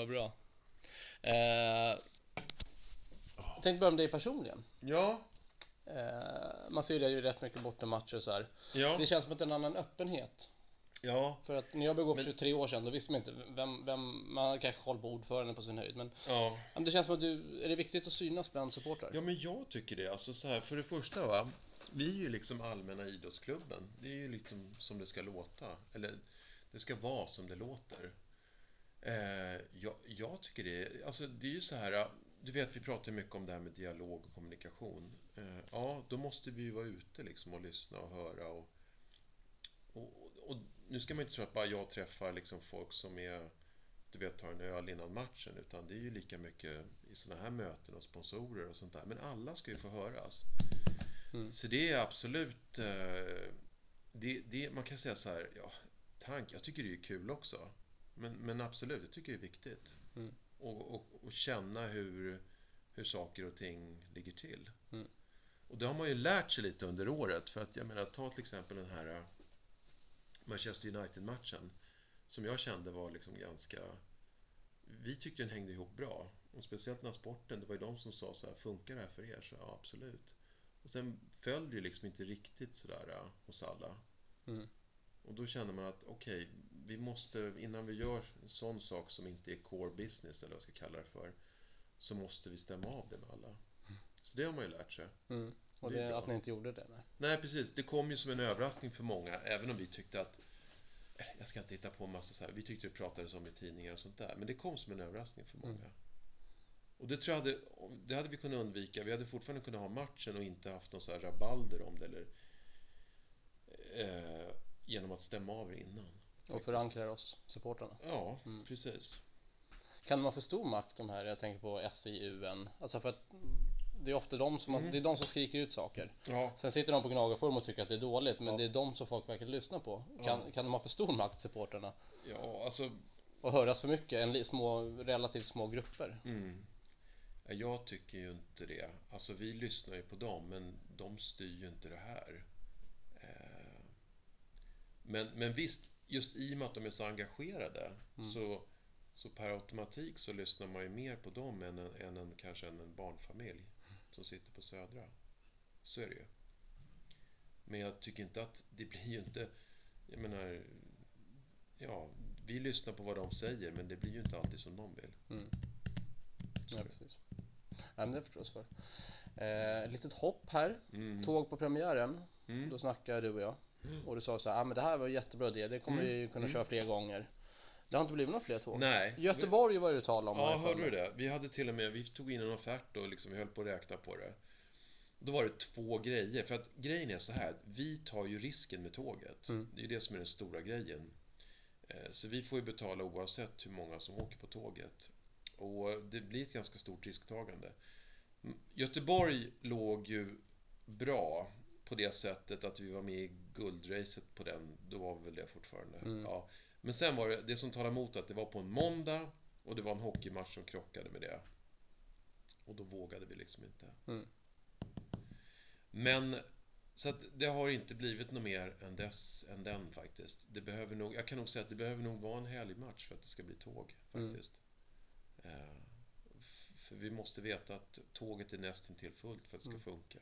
Vad bra. Eh, jag tänkte börja med dig personligen. Ja, Eh, man ser ju dig rätt mycket bortamatcher och så här. ja, Det känns som att det är en annan öppenhet. ja, För att när jag började gå för Men- 23 år sedan, då visste man inte vem, vem man hade kanske koll på ordföranden på sin höjd. Men, ja. men det känns som att du, är det viktigt att synas bland supportrar? Ja, men jag tycker det. Alltså så här, för det första va, vi är ju liksom allmänna idrottsklubben. Det är ju liksom som det ska låta. Eller det ska vara som det låter. Eh, jag, jag tycker det, alltså det är ju så här, du vet vi pratar mycket om det här med dialog och kommunikation. Eh, ja, då måste vi ju vara ute liksom och lyssna och höra och, och, och nu ska man inte tro att bara jag träffar liksom folk som är du vet, tar en öl innan matchen utan det är ju lika mycket i sådana här möten och sponsorer och sånt där. Men alla ska ju få höras. Mm. Så det är absolut eh, det, det, man kan säga så här, ja, tank, jag tycker det är kul också. Men, men absolut, jag tycker det är viktigt. Mm. Och, och, och känna hur, hur saker och ting ligger till. Mm. Och det har man ju lärt sig lite under året. För att jag menar, ta till exempel den här eh, Manchester United-matchen. Som jag kände var liksom ganska Vi tyckte den hängde ihop bra. Och speciellt när sporten, det var ju de som sa så här, funkar det här för er? Så ja, absolut. Och sen föll det ju liksom inte riktigt sådär eh, hos alla. Mm. Och då kände man att okej, vi måste, innan vi gör en sån sak som inte är core business eller vad jag ska kalla det för, så måste vi stämma av det med alla. Så det har man ju lärt sig. Mm. Och Det det, att ni inte gjorde det? Nej. Nej, precis. Det kom ju som en överraskning för många, även om vi tyckte att eh, jag ska inte hitta på en massa så här. Vi tyckte det pratades om i tidningar och sånt där. Men det kom som en överraskning för många. Mm. Och det tror jag hade, det hade vi kunnat undvika. Vi hade fortfarande kunnat ha matchen och inte haft någon så här rabalder om det eller genom att stämma av det innan. Och förankrar oss, supportrarna. Ja, Mm. precis. Kan de ha för stor makt de här, jag tänker på SIUN? Alltså för att det är ofta de som, Mm. det är de som skriker ut saker. Ja, Sen sitter de på gnagarform och tycker att det är dåligt, men Ja. det är de som folk verkligen lyssnar på. Kan, Ja. kan de ha för stor makt, supportrarna? ja alltså Och höras för mycket, en små, relativt små grupper? Mm. Ja, Jag tycker ju inte det. Alltså vi lyssnar ju på dem men de styr ju inte det här. Men, men visst, just i och med att de är så engagerade Mm. så, så per automatik så lyssnar man ju mer på dem än en, än en kanske än en barnfamilj som sitter på Södra. Så är det ju. Men jag tycker inte att det blir ju inte, jag menar, ja, vi lyssnar på vad de säger men det blir ju inte alltid som de vill. Mm. Ja, precis. Ja, men det förstås för. Eh, litet hopp här. Mm. Tåg på premiären. Mm. Då snackade du och jag. Mm. Och du sa så här, ah, men det här var en jättebra idé. Det kommer Mm. vi kunna Mm. köra fler gånger. Det har inte blivit några fler tåg. Nej. Göteborg var det du talade om. Ja, hörde du det? Vi hade till och med, vi tog in en offert och liksom, vi höll på att räkna på det. Då var det två grejer. För att grejen är så här, vi tar ju risken med tåget. Mm. Det är ju det som är den stora grejen. Eh, Så vi får ju betala oavsett hur många som åker på tåget. Och det blir ett ganska stort risktagande. Göteborg låg ju bra på det sättet att vi var med i guldracet på den. Då var vi väl det fortfarande. Mm. Ja. Men sen var det, det som talar emot att det var på en måndag och det var en hockeymatch som krockade med det. Och då vågade vi liksom inte. Mm. Men så att det har inte blivit något mer än, dess, än den faktiskt. Det behöver nog, jag kan nog säga att det behöver nog vara en helgmatch för att det ska bli tåg Mm. faktiskt. Eh, f- för vi måste veta att tåget är nästintill fullt för att det ska Mm. funka.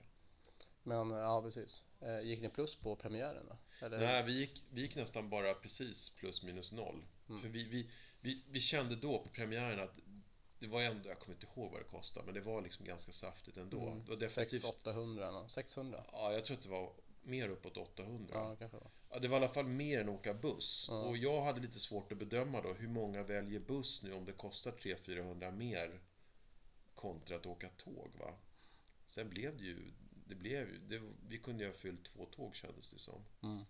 Men ja, precis. Eh, gick ni plus på premiären då? Eller? Nej, vi gick, vi gick nästan bara precis plus minus noll. Mm. För vi, vi, vi, vi kände då på premiären att det var ändå, jag kommer inte ihåg vad det kostade, men det var liksom ganska saftigt ändå. Mm. Var definitivt, 600-800, nå- 600? ja, jag tror att det var mer uppåt 800. Ja, kanske det var. Ja, det var i alla fall mer än åka buss. Ja. Och jag hade lite svårt att bedöma då hur många väljer buss nu om det kostar 300-400 mer kontra att åka tåg va. Sen blev det ju, det blev ju, det, vi kunde ju ha fyllt två tåg kändes det som. Mm.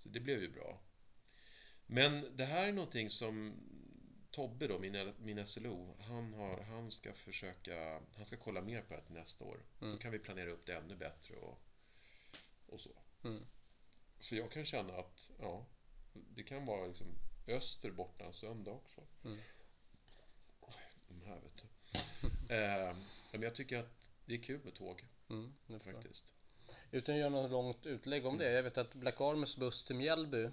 Så det blev ju bra. Men det här är någonting som Tobbe då, min, min SLO, han, har, han ska försöka, han ska kolla mer på det till nästa år. Mm. Då kan vi planera upp det ännu bättre och, och så. Mm. För jag kan känna att, ja, det kan vara liksom öster borta en söndag också. Mm. Oj, De här vet du. eh, men jag tycker att det är kul med tåg Mm, jag. faktiskt. Utan att göra något långt utlägg om det. Jag vet att Black Armys buss till Mjällby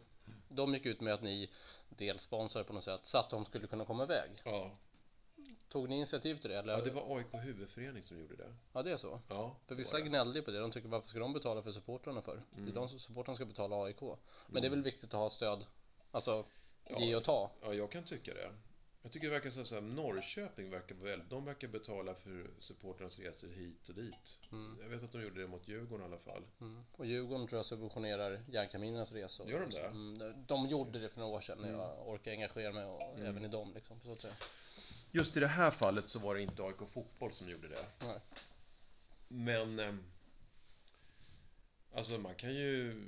De gick ut med att ni delsponsrade på något sätt så att de skulle kunna komma iväg. Ja. Tog ni initiativ till det eller? ja, det var AIK huvudförening som gjorde det. Ja, det är så. Ja, För vissa gnällde på det. De tycker varför ska de betala för supportrarna för? Det är Mm. de som supportrarna ska betala AIK. Men det är väl viktigt att ha stöd. Alltså ge Ja. och ta. Ja, jag kan tycka det. Jag tycker det verkar som så här, Norrköping verkar väl, de verkar betala för supportrarnas resor hit och dit. Mm. Jag vet att de gjorde det mot Djurgården i alla fall. Mm. Och Djurgården tror jag subventionerar Järnkaminernas resor. Gör de det? Mm. de- De gjorde det för några år sedan när Mm. jag orkade engagera mig och Mm. även i dem liksom. Så att säga. Just i det här fallet så var det inte AIK Fotboll som gjorde det. Nej. Men ehm, Alltså man kan ju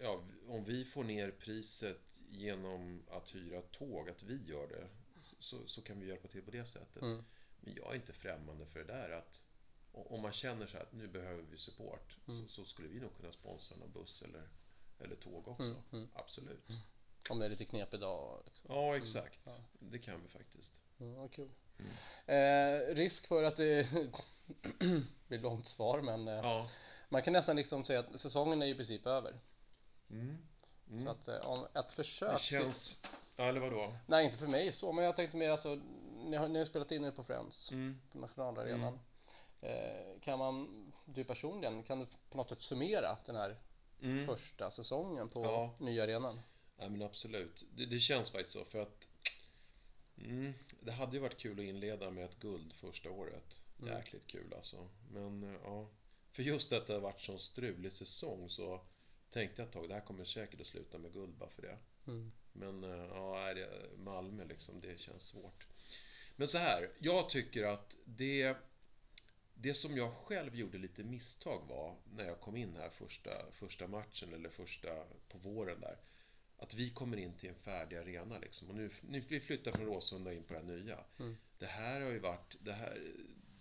Ja, om vi får ner priset genom att hyra tåg, att vi gör det så, så kan vi hjälpa till på det sättet. Mm. Men jag är inte främmande för det där att om man känner så här att nu behöver vi support Mm. så, så skulle vi nog kunna sponsra någon buss eller, eller tåg också. Mm. Mm. Absolut. Om det är lite knepig dag liksom. Ja, exakt. Ja. Det kan vi faktiskt. Mm, vad kul. Mm. Eh, risk för att det blir långt svar men eh, Ja. man kan nästan liksom säga att säsongen är i princip över. Mm. Mm. Så att eh, om ett försök det känns... Ja, eller vadå? Nej inte för mig så men jag tänkte mer alltså Ni har, ni har spelat in er på Friends Mm. på nationalarenan eh, Kan man Du personligen kan du på något sätt summera den här Mm. första säsongen på Ja. nya arenan? Ja men absolut. Det, det känns faktiskt så för att mm, Det hade ju varit kul att inleda med ett guld första året. Mm. Jäkligt kul alltså. Men eh, ja. För just att det har varit sån strulig säsong så tänkte jag ett tag det här kommer säkert att sluta med guld bara för det. Mm. Men eh, ja, är det Malmö liksom, det känns svårt. Men så här, jag tycker att det det som jag själv gjorde lite misstag var när jag kom in här första, första matchen eller första på våren där. Att vi kommer in till en färdig arena liksom. Och nu, nu vi flyttar från Råsunda in på det här nya. Mm. Det här har ju varit, det här,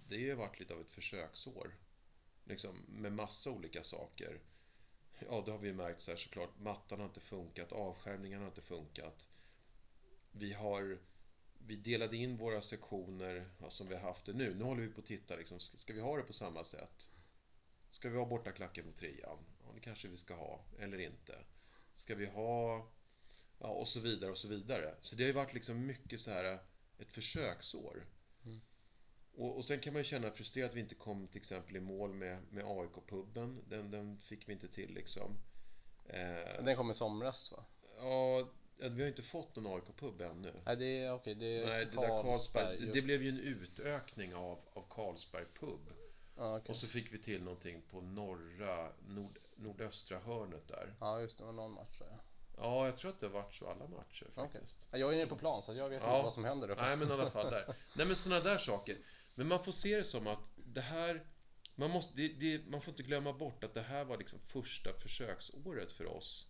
det har ju varit lite av ett försöksår. Liksom med massa olika saker. Ja, det har vi ju märkt så här såklart. Mattan har inte funkat, avskärmningen har inte funkat. Vi har vi delade in våra sektioner ja, som vi har haft det nu. Nu håller vi på att titta liksom, ska, vi ha det på samma sätt? Ska vi ha bortaklacken på trean? Ja, det kanske vi ska ha, eller inte. Ska vi ha, ja och så vidare och så vidare. Så det har ju varit liksom mycket så här ett försöksår. Och, och sen kan man ju känna frustrerat att vi inte kom till exempel i mål med, med AIK-puben. Den, den fick vi inte till liksom. Eh, Den kom i somras va? ja, vi har inte fått någon AIK-pub ännu. Nej det är okej det är Nej, det där Carlsberg, just- det blev ju en utökning av, av Carlsberg pub. ja, okej. Och så fick vi till någonting på norra, nord, nordöstra hörnet där. ja just det, var någon match där ja. Ja, jag tror att det har varit så alla matcher faktiskt. Ja, Jag är nere på plan så jag vet Ja. inte vad som händer uppe. Nej, men i alla fall där. Nej, men sådana där saker. Men man får se det som att det här, man måste, det, det, man får inte glömma bort att det här var liksom första försöksåret för oss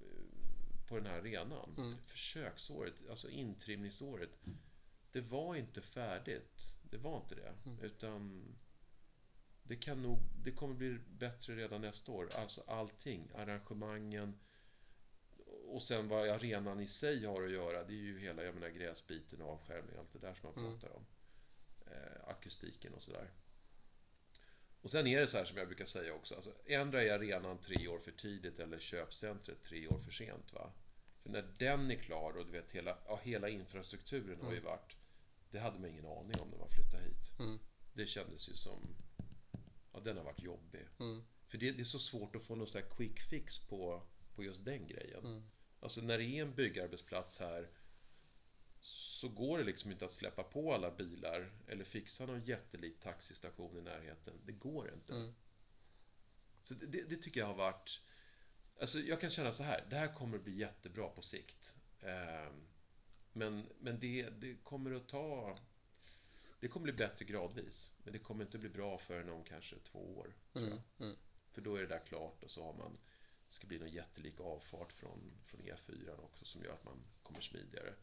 eh, på den här arenan. Mm. Försöksåret, alltså intrimningsåret. Det var inte färdigt. Det var inte det. Mm. Utan det kan nog, det kommer bli bättre redan nästa år. Alltså allting, arrangemangen och sen vad arenan i sig har att göra, det är ju hela, jag menar gräsbiten och avskärmning, allt det där som man Mm. pratar om. Eh, akustiken och sådär. Och sen är det så här som jag brukar säga också, alltså ändra är arenan tre år för tidigt eller köpcentret tre år för sent va. För när den är klar och du vet hela, ja, hela infrastrukturen har ju Mm. varit, det hade man ingen aning om när man flyttade hit. Mm. Det kändes ju som, ja den har varit jobbig. Mm. För det, det är så svårt att få någon sån här quick fix på, på just den grejen. Mm. Alltså när det är en byggarbetsplats här så går det liksom inte att släppa på alla bilar eller fixa någon jättelik taxistation i närheten. Det går inte. Mm. Så det, det, tycker jag har varit Alltså jag kan känna så här, det här kommer att bli jättebra på sikt. Ehm, men men det, det kommer att ta Det kommer bli bättre gradvis. Men det kommer inte bli bra förrän om kanske två år. Mm. Mm. För då är det där klart och så har man Det ska bli någon jättelik avfart från, från E4 också som gör att man kommer smidigare.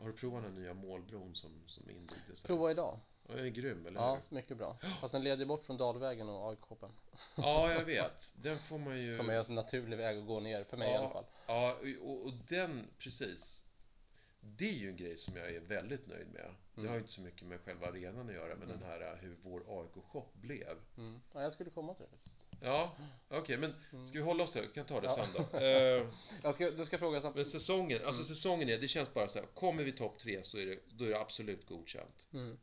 Har du provat den nya målbron som, som invigdes? Prova idag. Den är grym, eller Ja, hur? mycket bra. Fast den leder bort från Dalvägen och AIK-koppen. Ja, jag vet. Den får man ju... Som är en naturlig väg att gå ner, för mig i Ja. alla fall. Ja, och, och den, precis. Det är ju en grej som jag är väldigt nöjd med. Det Mm. har ju inte så mycket med själva arenan att göra, men Mm. den här hur vår AIK-shop blev. Mm. Ja, jag skulle komma till det faktiskt. Ja, okej, men ska vi hålla oss där? Vi kan ta det Ja. sen då. Eh, Jag ska, du ska fråga snabbt. men säsongen, alltså Mm. säsongen är, det känns bara så här, kommer vi topp tre så är det, då är det absolut godkänt. Mm.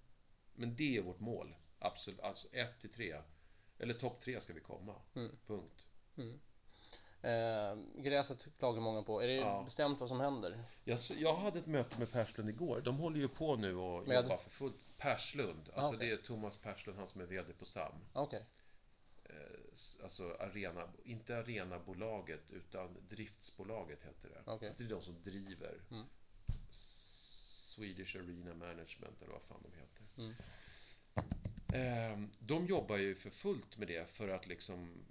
Men det är vårt mål. Absolut, alltså 1 till 3. Eller topp 3 ska vi komma. Mm. Punkt. Mm. Eh, gräset klagar många på. Är det Ja. bestämt vad som händer? Jag, jag hade ett möte med Perslund igår. De håller ju på nu och Med? jobbar för fullt. Perslund, Ah, alltså okej. det är Thomas Perslund, han som är VD på SAM. Okej. Eh, alltså arena, inte arenabolaget utan driftsbolaget heter det. Okej. Det är de som driver Mm. Swedish Arena Management eller vad fan de heter. Mm. Ehm, De jobbar ju för fullt med det för att liksom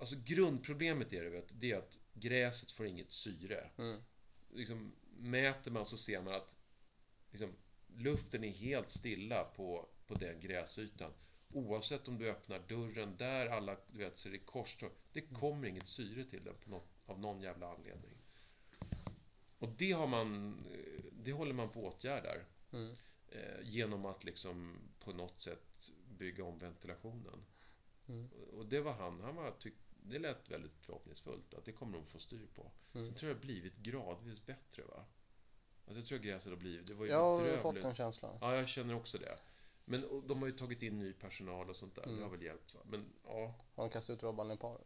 Alltså grundproblemet är det, vet, det är att gräset får inget syre. Mm. Liksom, mäter man så ser man att liksom, luften är helt stilla på, på den gräsytan. Oavsett om du öppnar dörren där alla, du vet, är det korståg. Det kommer inget syre till den på något, av någon jävla anledning. Och det har man, det håller man på att åtgärdar. Mm. Eh, genom att liksom på något sätt bygga om ventilationen. Mm. Och det var han, han var tyck, det lät väldigt förhoppningsfullt att det kommer de få styr på. Mm. Sen tror jag det har blivit gradvis bättre va? Alltså jag tror att gräset har blivit, det var ju Jag har fått den känslan. Ja, jag känner också det. Men och de har ju tagit in ny personal och sånt där, Mm. det har väl hjälpt va? Men ja, Har de kastat ut Robban i par?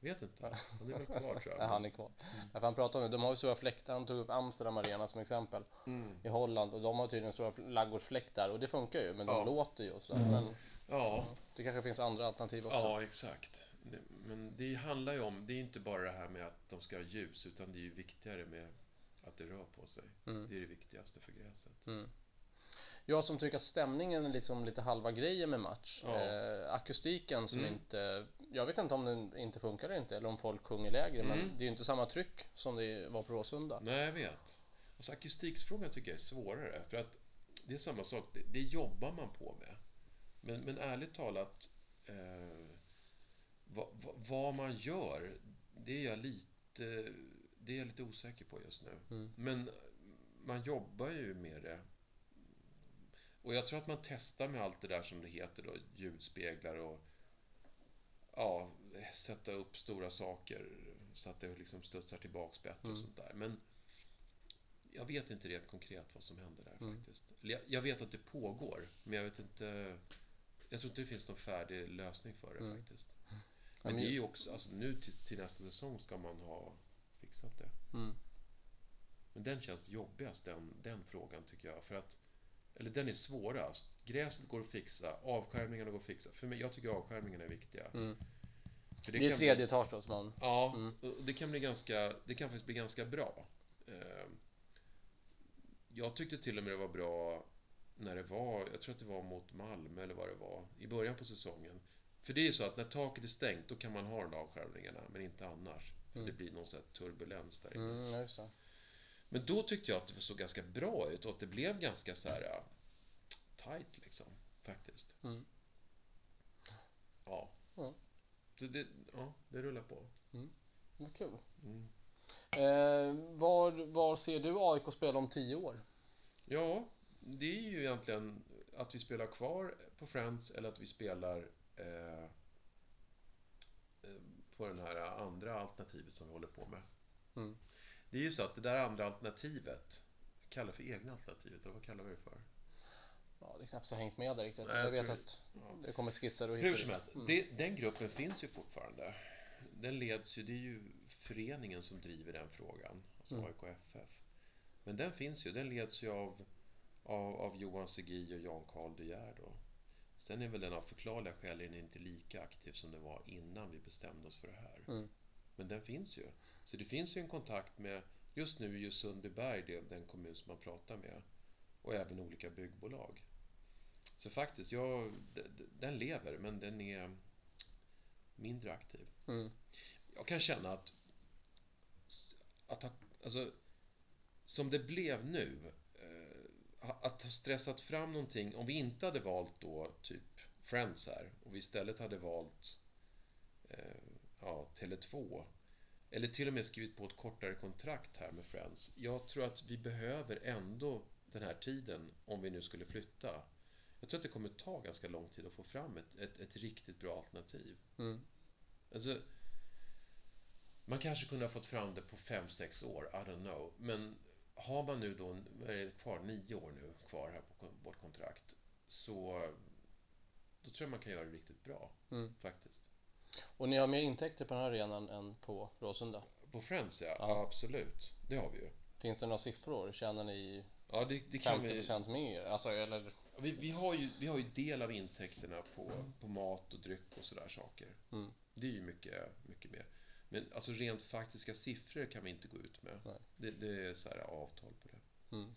vet inte. Han är väl kvar tror jag. Nej, han är kvar. Mm. Ja, han pratade om det. De har ju stora fläktar. Han tog upp Amsterdam Arena som exempel. Mm. I Holland. Och de har tydligen stora ladugårdsfläktar. Och det funkar ju. Men de Ja. låter ju och sådär. Mm. Men Ja, det kanske finns andra alternativ också. ja exakt. Det- Men det handlar ju om, det är inte bara det här med att de ska ha ljus, utan det är ju viktigare med att det rör på sig. Mm. Det är det viktigaste för gräset. Jag som tycker att stämningen är liksom lite halva grejen med match. Ja. Eh, akustiken som Mm. inte, jag vet inte om den inte funkar eller inte eller om folk sjunger lägre men Mm. det är ju inte samma tryck som det var på Råsunda. Nej, jag vet. Alltså akustiksfrågan tycker jag är svårare, för att det är samma sak, det, det jobbar man på med. Men, men ärligt talat, eh, vad, vad, vad man gör, det är jag lite, det är jag lite osäker på just nu. Mm. Men man jobbar ju med det. Och jag tror att man testar med allt det där som det heter då, ljudspeglar och ja, sätta upp stora saker så att det liksom studsar tillbaks bättre och Mm. sånt där. Men jag vet inte rent konkret vad som händer där Mm. faktiskt. Jag- Jag vet att det pågår, men jag vet inte jag tror inte det finns någon färdig lösning för det Mm. faktiskt. Men det är ju- ju också, alltså nu till, till nästa säsong ska man ha fixat det. Mm. Men den känns jobbigast, den, den frågan tycker jag. För att, eller den är svårast. Gräset går att fixa, avskärmningarna går att fixa. För mig, jag tycker avskärmningarna är viktiga. Mm. För Det, är kan tredje Bli, etage då som man, ja, Mm. och det kan bli ganska, det kan faktiskt bli ganska bra. Eh, Jag tyckte till och med det var bra när det var, jag tror att det var mot Malmö eller vad det var, i början på säsongen. För det är ju så att när taket är stängt, då kan man ha de där avskärmningarna, men inte annars. Mm. det blir någon sån här turbulens där inne. mm, det. Men då tyckte jag att det såg ganska bra ut och att det blev ganska så här äh, tight liksom, faktiskt. Mm. Ja. Ja. Så det, ja, det rullar på. Vad kul. Mm. Eh, var, var ser du AIK spela om tio år? Ja, det är ju egentligen att vi spelar kvar på Friends eller att vi spelar eh, eh, på den här andra alternativet som vi håller på med. Mm. Det är ju så att det där andra alternativet kallar för egna alternativet, eller vad kallar vi det för? Ja, det är knappt så hängt med där riktigt. Nej, jag jag vet att Ja. det kommer skisser och Hur som helst, Mm. den gruppen finns ju fortfarande. Den leds ju, det är ju föreningen som driver den frågan, alltså Mm. AIK FF. Men den finns ju, den leds ju av, av, av Johan Segi och Jan Karl De Geer då. Sen är väl den av förklarliga skäl inte lika aktiv som den var innan vi bestämde oss för det här. Mm. Men den finns ju. Så det finns ju en kontakt med, just nu är ju Sundbyberg det, den kommun som man pratar med. Och även olika byggbolag. Så faktiskt, jag, den lever men den är mindre aktiv. Mm. Jag kan känna att, att alltså, som det blev nu, eh, att ha stressat fram någonting, om vi inte hade valt då typ Friends här och vi istället hade valt eh, ja, Tele2 eller till och med skrivit på ett kortare kontrakt här med Friends. Jag tror att vi behöver ändå den här tiden om vi nu skulle flytta. Jag tror att det kommer ta ganska lång tid att få fram ett, ett, ett riktigt bra alternativ. Mm. Alltså, man kanske kunde ha fått fram det på 5-6 år, I don't know. Men har man nu då, är det kvar, 9 år nu kvar här på vårt kontrakt. Så då tror jag man kan göra det riktigt bra, Mm. faktiskt. Och ni har mer intäkter på den här arenan än på Råsunda? På Friends, ja. Ja. Absolut. Det har vi ju. Finns det några siffror? Tjänar ni Ja, det, det kan 50 vi. procent mer? Alltså, eller? Vi, vi, har ju, vi har ju del av intäkterna på, på mat och dryck och sådär saker. Mm. Det är ju mycket, mycket mer. Men alltså rent faktiska siffror kan vi inte gå ut med. Nej. Det, det är så här avtal på det. Mm.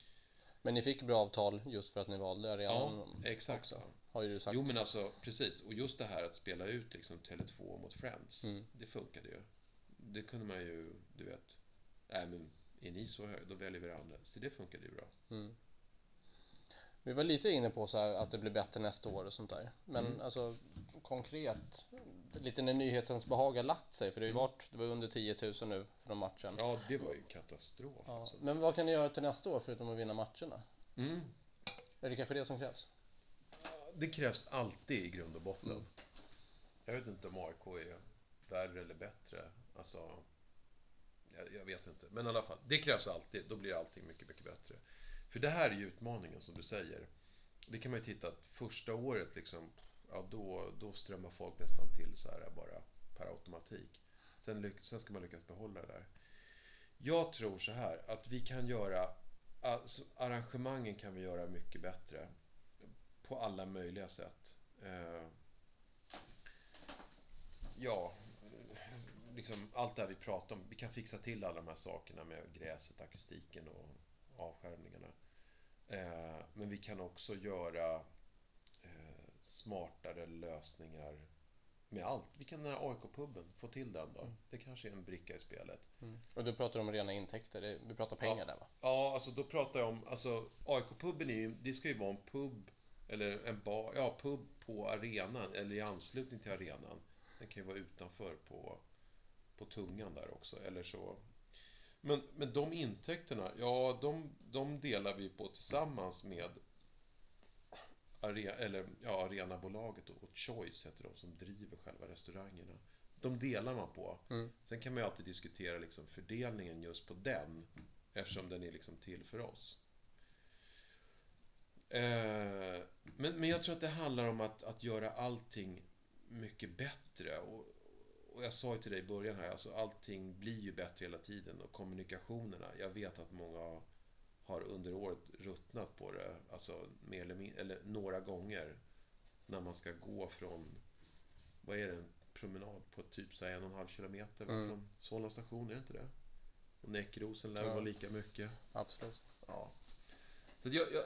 Men ni fick bra avtal just för att ni valde arenan? Ja, exakt. också, Har ju du sagt. Jo men alltså precis. Och just det här att spela ut liksom Tele2 mot Friends. Mm. Det funkade ju. Det kunde man ju, du vet. Nej men är ni så höga, då väljer vi det andra. Så det funkade ju bra. Mm. Vi var lite inne på så här att det blir bättre nästa år och sånt där. Men Mm. alltså konkret, lite när nyhetens behag har lagt sig, för det har ju Mm. varit, det var under 10 000 nu från matchen. Ja, det var ju katastrof. Ja, Alltså. Men vad kan ni göra till nästa år förutom att vinna matcherna? Mm. Är det kanske det som krävs? Det krävs alltid i grund och botten. Mm. Jag vet inte om AIK är värre eller bättre. Alltså, jag, jag vet inte. Men i alla fall, det krävs alltid. Då blir allting mycket, mycket bättre. För det här är ju utmaningen som du säger. Det kan man ju titta att första året liksom, ja då, då strömmar folk nästan till så här bara per automatik. Sen, sen ska man lyckas behålla det där. Jag tror så här att vi kan göra, alltså, arrangemangen kan vi göra mycket bättre. På alla möjliga sätt. Eh, ja, liksom allt det här vi pratar om. Vi kan fixa till alla de här sakerna med gräset, akustiken och avskärmningarna. Eh, men vi kan också göra eh, smartare lösningar med allt. Vi kan den här AIK-puben, få till den då. Mm. Det kanske är en bricka i spelet. Mm. Och du pratar om rena intäkter, vi pratar pengar där va? Ja, alltså då pratar jag om, alltså AIK-puben är ju, det ska ju vara en pub eller en bar, ja pub på arenan eller i anslutning till arenan. Den kan ju vara utanför på, på tungan där också eller så. Men, men de intäkterna, ja de, de delar vi på tillsammans med are, eller, ja, arenabolaget och, Choice heter de som driver själva restaurangerna. De delar man på. Mm. Sen kan man ju alltid diskutera liksom fördelningen just på den eftersom den är liksom till för oss. Eh, men, men jag tror att det handlar om att, att göra allting mycket bättre. Och, och jag sa ju till dig i början här, alltså allting blir ju bättre hela tiden och kommunikationerna. Jag vet att många har under året ruttnat på det, alltså mer eller mindre, eller några gånger när man ska gå från, vad är det, en promenad på typ så här en och en halv kilometer Mm. från Solna station, är det inte det? Och Näckrosen lär Ja. vara lika mycket. Absolut. Ja. Så jag, jag,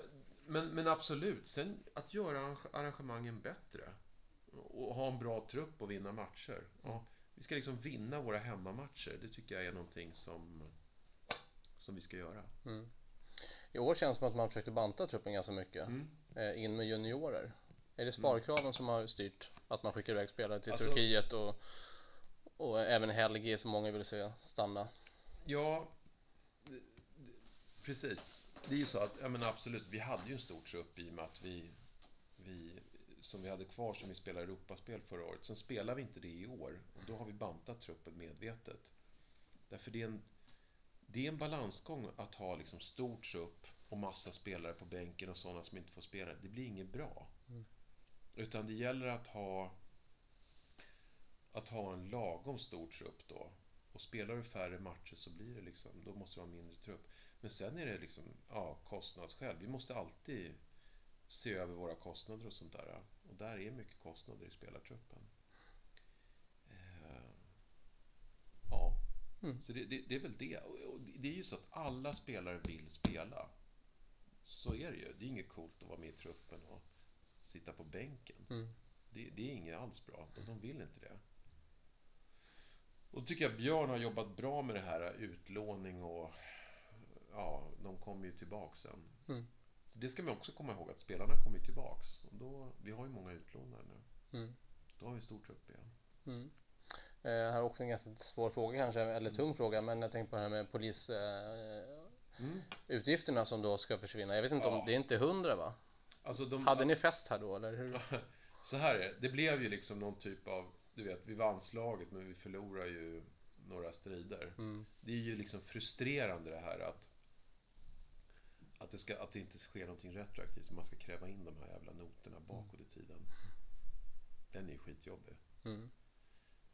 men, men absolut, sen att göra arrange- arrangemangen bättre och ha en bra trupp och vinna matcher. Ja, vi ska liksom vinna våra hemmamatcher. Det tycker jag är någonting som, som vi ska göra. Mm. I år känns det som att man försökte banta truppen ganska mycket. Mm. Eh, in med juniorer. Är det sparkraven som har styrt att man skickar iväg spelare till Alltså- Turkiet och, och även Helgi som många vill se stanna? Ja, precis. Det är ju så att, ja men absolut, vi hade ju en stor trupp i och med att vi, vi som vi hade kvar som vi spelade Europaspel förra året. Sen spelar vi inte det i år och då har vi bantat truppen medvetet. Därför det är en, det är en balansgång att ha liksom stor trupp och massa spelare på bänken och sådana som inte får spela. Det blir inget bra. Mm. Utan det gäller att ha att ha en lagom stor trupp då. Och spelar du färre matcher så blir det liksom, då måste du ha mindre trupp. Men sen är det liksom, ja, kostnadsskäl. Vi måste alltid se över våra kostnader och sånt där. Och där är mycket kostnader i spelartruppen. Eh, ja, Mm. så det, det, det är väl det. Och, det är ju så att alla spelare vill spela. Så är det ju. Det är inget coolt att vara med i truppen och sitta på bänken. Mm. Det, det är inget alls bra. De vill inte det. Och då tycker jag Björn har jobbat bra med det här utlåning och ja, de kommer ju tillbaks sen. Mm. Så det ska man också komma ihåg att spelarna kommer ju tillbaks. Och då, vi har ju många utlånare nu. Mm. Då har vi en stor trupp igen. Mm. Eh, här är också en ganska svår fråga kanske, eller tung fråga, men jag tänkte på det här med polisutgifterna eh, Mm. som då ska försvinna. Jag vet inte Ja. om, det är inte hundra va? Alltså de, Hade ni fest här då eller hur? Så här är det, det blev ju liksom någon typ av, du vet, vi vann slaget men vi förlorade ju några strider. Mm. Det är ju liksom frustrerande det här att att det, ska, att det inte sker någonting retroaktivt, man ska kräva in de här jävla noterna bakåt i tiden. Den är skitjobbig. Mm.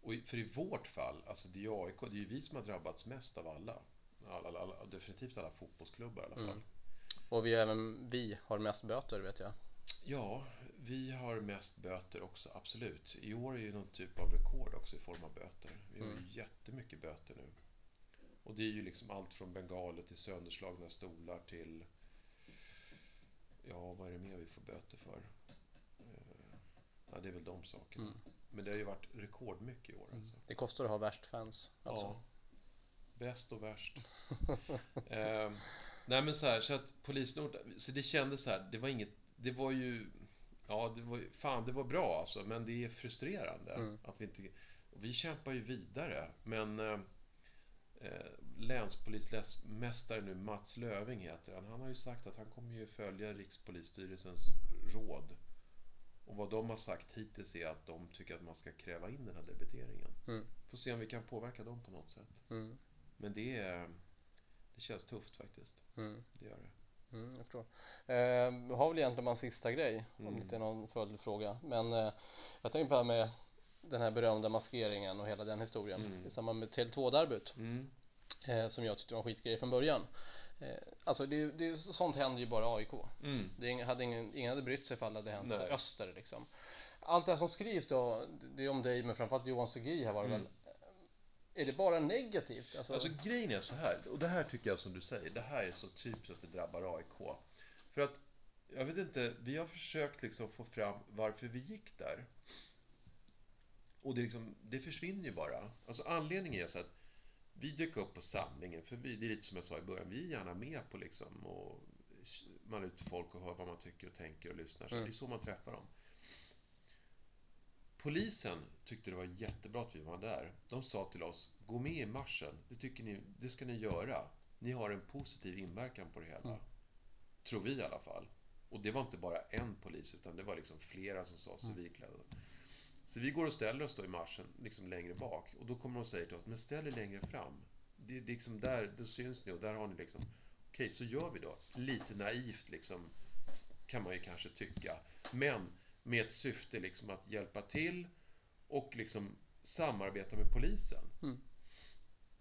Och för i vårt fall, alltså det är AIK, det är ju vi som har drabbats mest av alla. alla, alla, alla definitivt alla fotbollsklubbar i alla fall. Mm. Och vi även vi har mest böter vet jag. Ja, vi har mest böter också, absolut. I år är ju någon typ av rekord också i form av böter. Vi har Mm. ju jättemycket böter nu. Och det är ju liksom allt från bengaler till sönderslagna stolar till Ja, vad är det mer vi får böter för? Eh, Ja, det är väl de sakerna. Mm. Men det har ju varit rekordmycket i år alltså. Det kostar att ha värst fans. Alltså. Ja. Bäst och värst. eh, nej men så här, så att Polisnord, så det kändes så här, det var inget, det var ju, ja det var ju, fan det var bra alltså, men det är frustrerande Mm. att vi inte, vi kämpar ju vidare, men eh, länspolismästare nu, Mats Löving heter han, han har ju sagt att han kommer ju följa Rikspolisstyrelsens råd. Och vad de har sagt hittills är att de tycker att man ska kräva in den här debiteringen. Mm. Får se om vi kan påverka dem på något sätt. Mm. Men det är Det känns tufft faktiskt. Mm. Det gör det. Mm, jag förstår. Eh, har väl egentligen bara en sista grej, om Mm. det är någon följdfråga. Men eh, jag tänkte på det här med den här berömda maskeringen och hela den historien Mm. i samband med Tele2-derbyt Mm. eh, som jag tyckte var en skitgrej från början. Eh, alltså det, det, sånt händer ju bara AIK. Mm. Det hade ingen, ingen hade brytt sig ifall det hade hänt Nej. Öster liksom. Allt det här som skrivs då, det är om dig men framförallt Johan Segi här var det Mm. väl. Är det bara negativt? Alltså, Alltså grejen är så här, och det här tycker jag som du säger, det här är så typiskt att det drabbar AIK. För att, jag vet inte, vi har försökt liksom få fram varför vi gick där. Och det, liksom, det försvinner ju bara. Alltså anledningen är så att vi dök upp på samlingen, för vi, det är lite som jag sa i början, vi är gärna med på liksom och man är ute folk och hör vad man tycker och tänker och lyssnar. Så Mm. det är så man träffar dem. Polisen tyckte det var jättebra att vi var där. De sa till oss, gå med i marschen. Det, tycker ni, det ska ni göra. Ni har en positiv inverkan på det hela. Mm. Tror vi i alla fall. Och det var inte bara en polis, utan det var liksom flera som sa Mm. Så vi går och ställer oss då i marschen, liksom längre bak. Och då kommer de och säger till oss, men ställ er längre fram. Det är liksom där, då syns ni och där har ni liksom Okej, så gör vi då. Lite naivt liksom, kan man ju kanske tycka. Men med ett syfte liksom att hjälpa till och liksom samarbeta med polisen. Mm.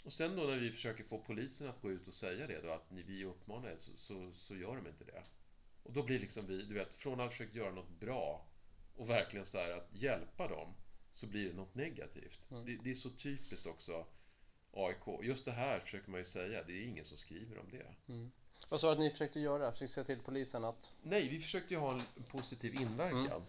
Och sen då när vi försöker få polisen att gå ut och säga det då att ni, vi uppmanar er så, så, så gör de inte det. Och då blir liksom vi, du vet, från att ha försökt göra något bra och verkligen så här att hjälpa dem så blir det något negativt. Mm. Det, det är så typiskt också AIK. Just det här försöker man ju säga, det är ingen som skriver om det. mm. Vad sa du att ni försökte göra? Försökte säga till polisen att Nej, vi försökte ju ha en positiv inverkan. Mm.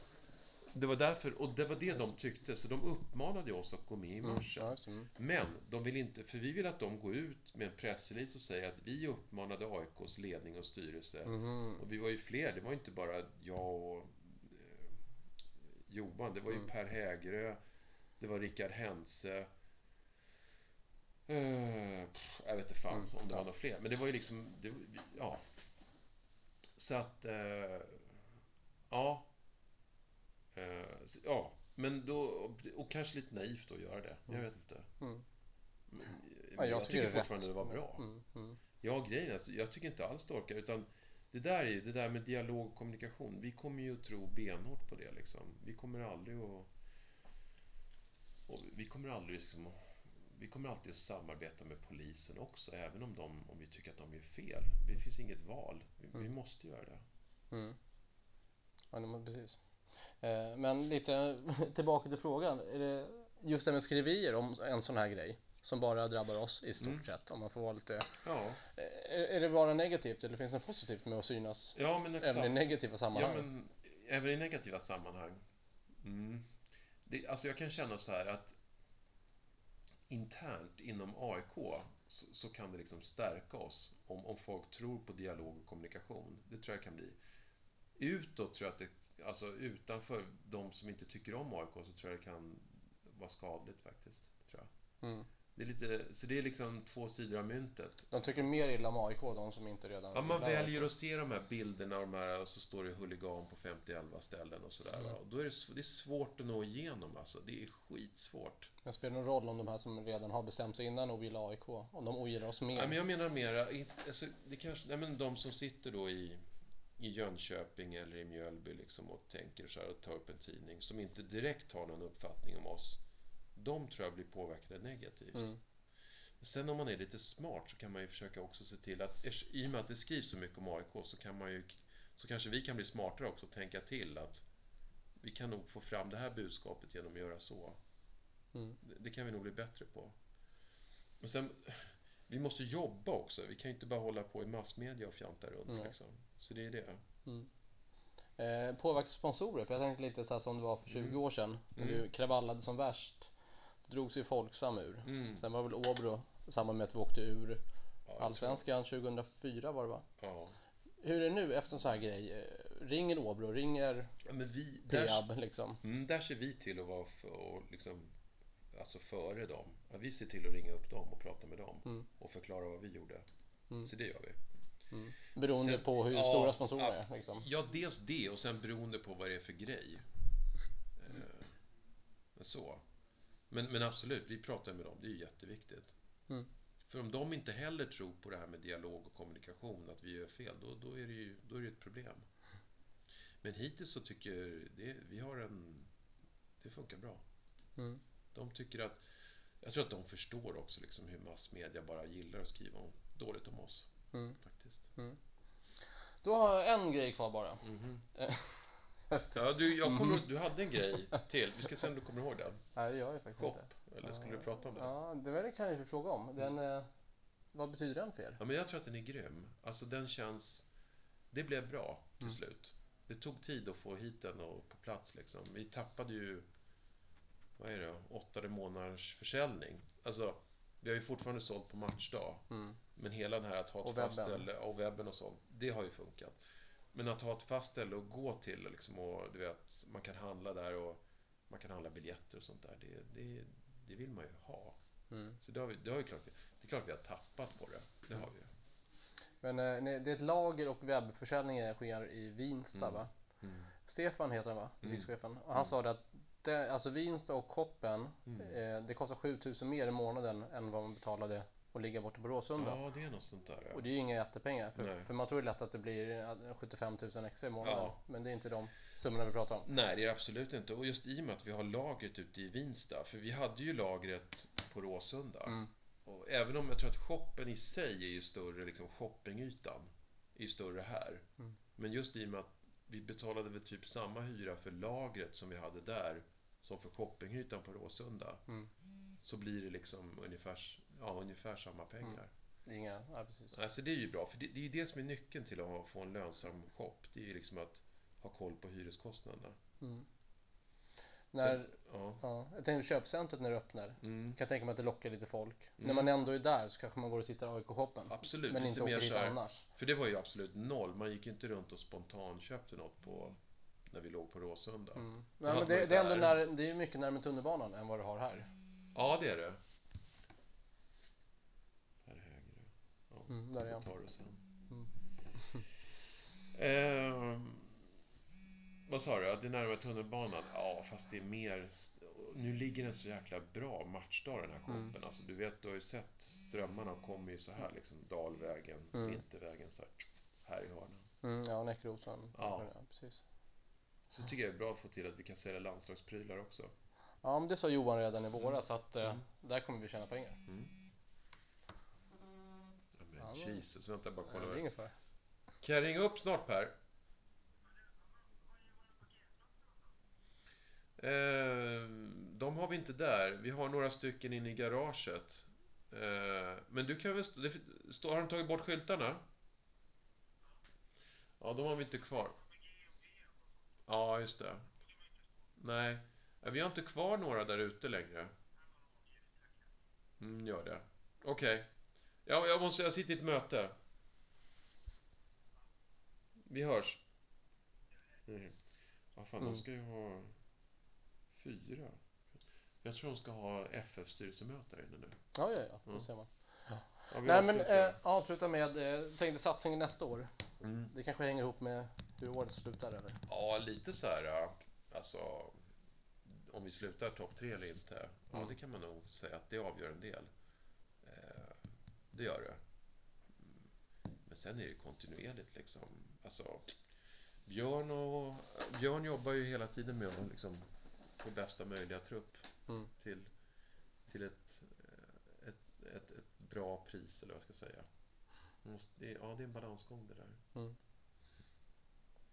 Det var därför, och det var det de tyckte, så de uppmanade oss att gå med i Mm, marschen. det. Mm. Men de vill inte, för vi vill att de går ut med en pressrelease och säger att vi uppmanade AIKs ledning och styrelse. Mhm. Och vi var ju fler, det var inte bara jag och Johan, det var ju Mm. Per Hägerö, det var Rickard Hense. Pff, jag vet inte fan Mm, om det var några fler, men det var ju liksom, det, ja. Så att, eh, ja. Eh, så- ja, men då, och kanske lite naivt att göra det, jag Mm. vet inte. Mm. Men Ja, jag, tycker, det är fortfarande det var bra. Mm, mm, Ja, grejen är att jag tycker inte alls det orkar, utan det där är det där med dialog och kommunikation. Vi kommer ju att tro benhårt på det liksom. Vi kommer aldrig att... Och vi kommer aldrig liksom Vi kommer alltid att samarbeta med polisen också, även om de, om vi tycker att de gör fel. Det finns inget val. Vi, vi Mm. måste göra det. mm. Ja, men precis. Eh, men lite tillbaka till frågan. Är det just det med skriverier om en sån här grej som bara drabbar oss i stort Mm. sett om man får vara lite Ja, är, är det bara negativt eller finns det något positivt med att synas ja men exakt. även i negativa sammanhang? Ja, men även i negativa sammanhang. Mm. Det, alltså jag kan känna så här att internt inom AIK så, så kan det liksom stärka oss om, om folk tror på dialog och kommunikation. Det tror jag kan bli. Utåt tror jag att det, alltså utanför de som inte tycker om AIK så tror jag det kan vara skadligt faktiskt. Tror jag. Mm. Det är lite, så det är liksom två sidor av myntet. De tycker mer illa om AIK, de som inte redan Ja, man väljer AIK. att se de här bilderna och de här, och så står det huligan på 50-11 ställen och sådär. Mm. Och då är det, det är svårt att nå igenom alltså. Det är skitsvårt. Men spelar det någon roll om de här som redan har bestämt sig innan och gillar AIK, om de ogillar oss mer? Ja, men jag menar mera, alltså, det kanske, nej, men de som sitter då i, i Jönköping eller i Mjölby liksom och tänker så här och tar upp en tidning som inte direkt har någon uppfattning om oss. De tror jag blir påverkade negativt. Mm. Sen om man är lite smart så kan man ju försöka också se till att i och med att det skrivs så mycket om AIK så kan man ju så kanske vi kan bli smartare också och tänka till att vi kan nog få fram det här budskapet genom att göra så. Mm. Det, det kan vi nog bli bättre på. Men sen vi måste jobba också. Vi kan ju inte bara hålla på i massmedia och fjanta runt Nej. liksom. Så det är det. Eh, påverkar sponsorer? För jag tänkte lite så här som det var för 20 Mm. år sedan när Mm. du kravallade som värst. Då drogs ju Folksam ur. Mm. Sen var väl Åbro i samband med att vi åkte ur Ja, Allsvenskan 2004 var det va? Ja. Hur är det nu efter en sån här grej? Eh, Ringer Åbro? Ringer ja men vi, där, Peab liksom? mm, där ser vi till att vara för, och liksom, alltså före dem. Ja, vi ser till att ringa upp dem och prata med dem Mm. och förklara vad vi gjorde. Mm. Så det gör vi. Mm. Beroende Sen- på hur ja, stora sponsorer ja. är liksom. Ja, dels det och sen beroende på vad det är för grej. Eh, Men så. Men, men absolut, vi pratar med dem. Det är ju jätteviktigt. Mm. För om de inte heller tror på det här med dialog och kommunikation, att vi gör fel, då, då är det ju då är det ett problem. Men hittills så tycker det, vi har en... Det funkar bra. Mm. De tycker att... Jag tror att de förstår också liksom hur massmedia bara gillar att skriva om, dåligt om oss. Mm. Faktiskt. Då har jag en grej kvar bara. Mhm. Eh, Ja, du, jag kommer, ihåg- du hade en grej till. Vi ska se om du kommer ihåg den. Nej, det gör jag faktiskt Shop. inte. Eller skulle du prata om det? Ja, det var det kan jag ju fråga om. Den, eh, vad betyder den för er? Ja, men jag tror att den är grym. Alltså den känns... Det blev bra till Mm. slut. Det tog tid att få hit den och på plats liksom. Vi tappade ju... Vad är det? Åtta månaders försäljning. Alltså, vi har ju fortfarande sålt på matchdag. Mm. Men hela den här att ha ett Och fast webben. ställe och webben och sånt, det har ju funkat. Men att ha ett fast ställe att gå till liksom och du vet, man kan handla där och man kan handla biljetter och sånt där. Det, det, det vill man ju ha. Mm. Så det har vi, det har ju klart, det är klart vi har tappat på det. Det har vi ju. Men eh, nej, det är ett lager och webbförsäljning sker i Vinsta Mm. va? Mm. Stefan heter han va? Mm. Butikschefen. Och han sa det att det, alltså Vinsta och Koppen Mm. eh, det kostar 7000 mer i månaden än vad man betalade att ligga borta på Råsunda. Ja, det är något sånt där. Ja. Och det är ju inga jättepengar för, för man tror ju lätt att det blir eh, 75 000 extra i månaden. Ja. Men det är inte de summorna vi pratar om. Nej, det är det absolut inte. Och just i och med att vi har lagret ute i Vinsta. För vi hade ju lagret på Råsunda. Mm. Och även om jag tror att shoppen i sig är ju större, liksom shoppingytan är ju större här. Mm. Men just i och med att vi betalade väl typ samma hyra för lagret som vi hade där som för shoppingytan på Råsunda. Mm. Så blir det liksom ungefär, ja, ungefär samma pengar. Är inga, ja precis. Alltså det är ju bra, för det, det är ju det som är nyckeln till att få en lönsam shop. Det är ju liksom att ha koll på hyreskostnaderna. Mm. När, Ja. ja, jag tänkte köpcentret när det öppnar. Mm. Jag kan tänka mig att det lockar lite folk. När Mm. man ändå är där så kanske man går och tittar AIK-shoppen. Absolut, Men inte åker så här- annars. För det var ju absolut noll. Man gick ju inte runt och spontanköpte något på när vi låg på Råsunda. Mm. Ja, men det, det är ändå när, det är mycket närmare tunnelbanan än vad du har här. Ja, det är det. Här höger. Ja, Mm, där är han. tar det sen. Mm. Ehm, vad sa du? Att det är närmare tunnelbanan? Ja, fast det är mer... Nu ligger den så jäkla bra matchdag den här shoppen. Mm. Alltså du vet, du har ju sett strömmarna kommer ju så här liksom. Dalvägen, Mm. Vintervägen så här. Här i hörnan. Mm, ja, Näckrosen. Ja. precis. Så tycker jag det är bra att få till att vi kan sälja landslagsprylar också. Ja, men det sa Johan redan i våras att eh, Mm. där kommer vi tjäna pengar. Ja, men Ja, Jesus, vänta bara Ja, kolla. vad- ungefär. Kan jag ringa upp snart Per? Eh, de har vi inte där. Vi har några stycken inne i garaget. Eh, men du kan väl... Stå, det står, har de tagit bort skyltarna? Ja, de har vi inte kvar. Ja, just det. Nej, Ja, vi har inte kvar några där ute längre. Mm, gör det. Okej. Ja, jag måste... Jag sitter i ett möte. Vi hörs. Mm. Ja, fan, Mm. de ska ju ha fyra. Jag tror de ska ha FF-styrelsemöte där inne nu. Ja, ja, ja, det Mm. ser man. Ja, vi Nej men eh, avsluta med, eh, tänkte satsningen nästa år. mm. Det kanske hänger ihop med hur året slutar eller? Ja, lite så här, ja, alltså om vi slutar topp tre eller inte. Ja, Mm. det kan man nog säga att det avgör en del. Det gör det. Men sen är det kontinuerligt liksom. Alltså, Björn och Björn jobbar ju hela tiden med att liksom få bästa möjliga trupp Mm. till, till ett, eh, ett, ett, ett bra pris eller vad jag ska säga. Måste, det, är- ja, det är en balansgång det där. Mm.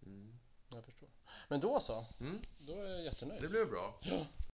Mm. Jag förstår. Men då så, Mm. då är jag jättenöjd. Det blev bra. Ja.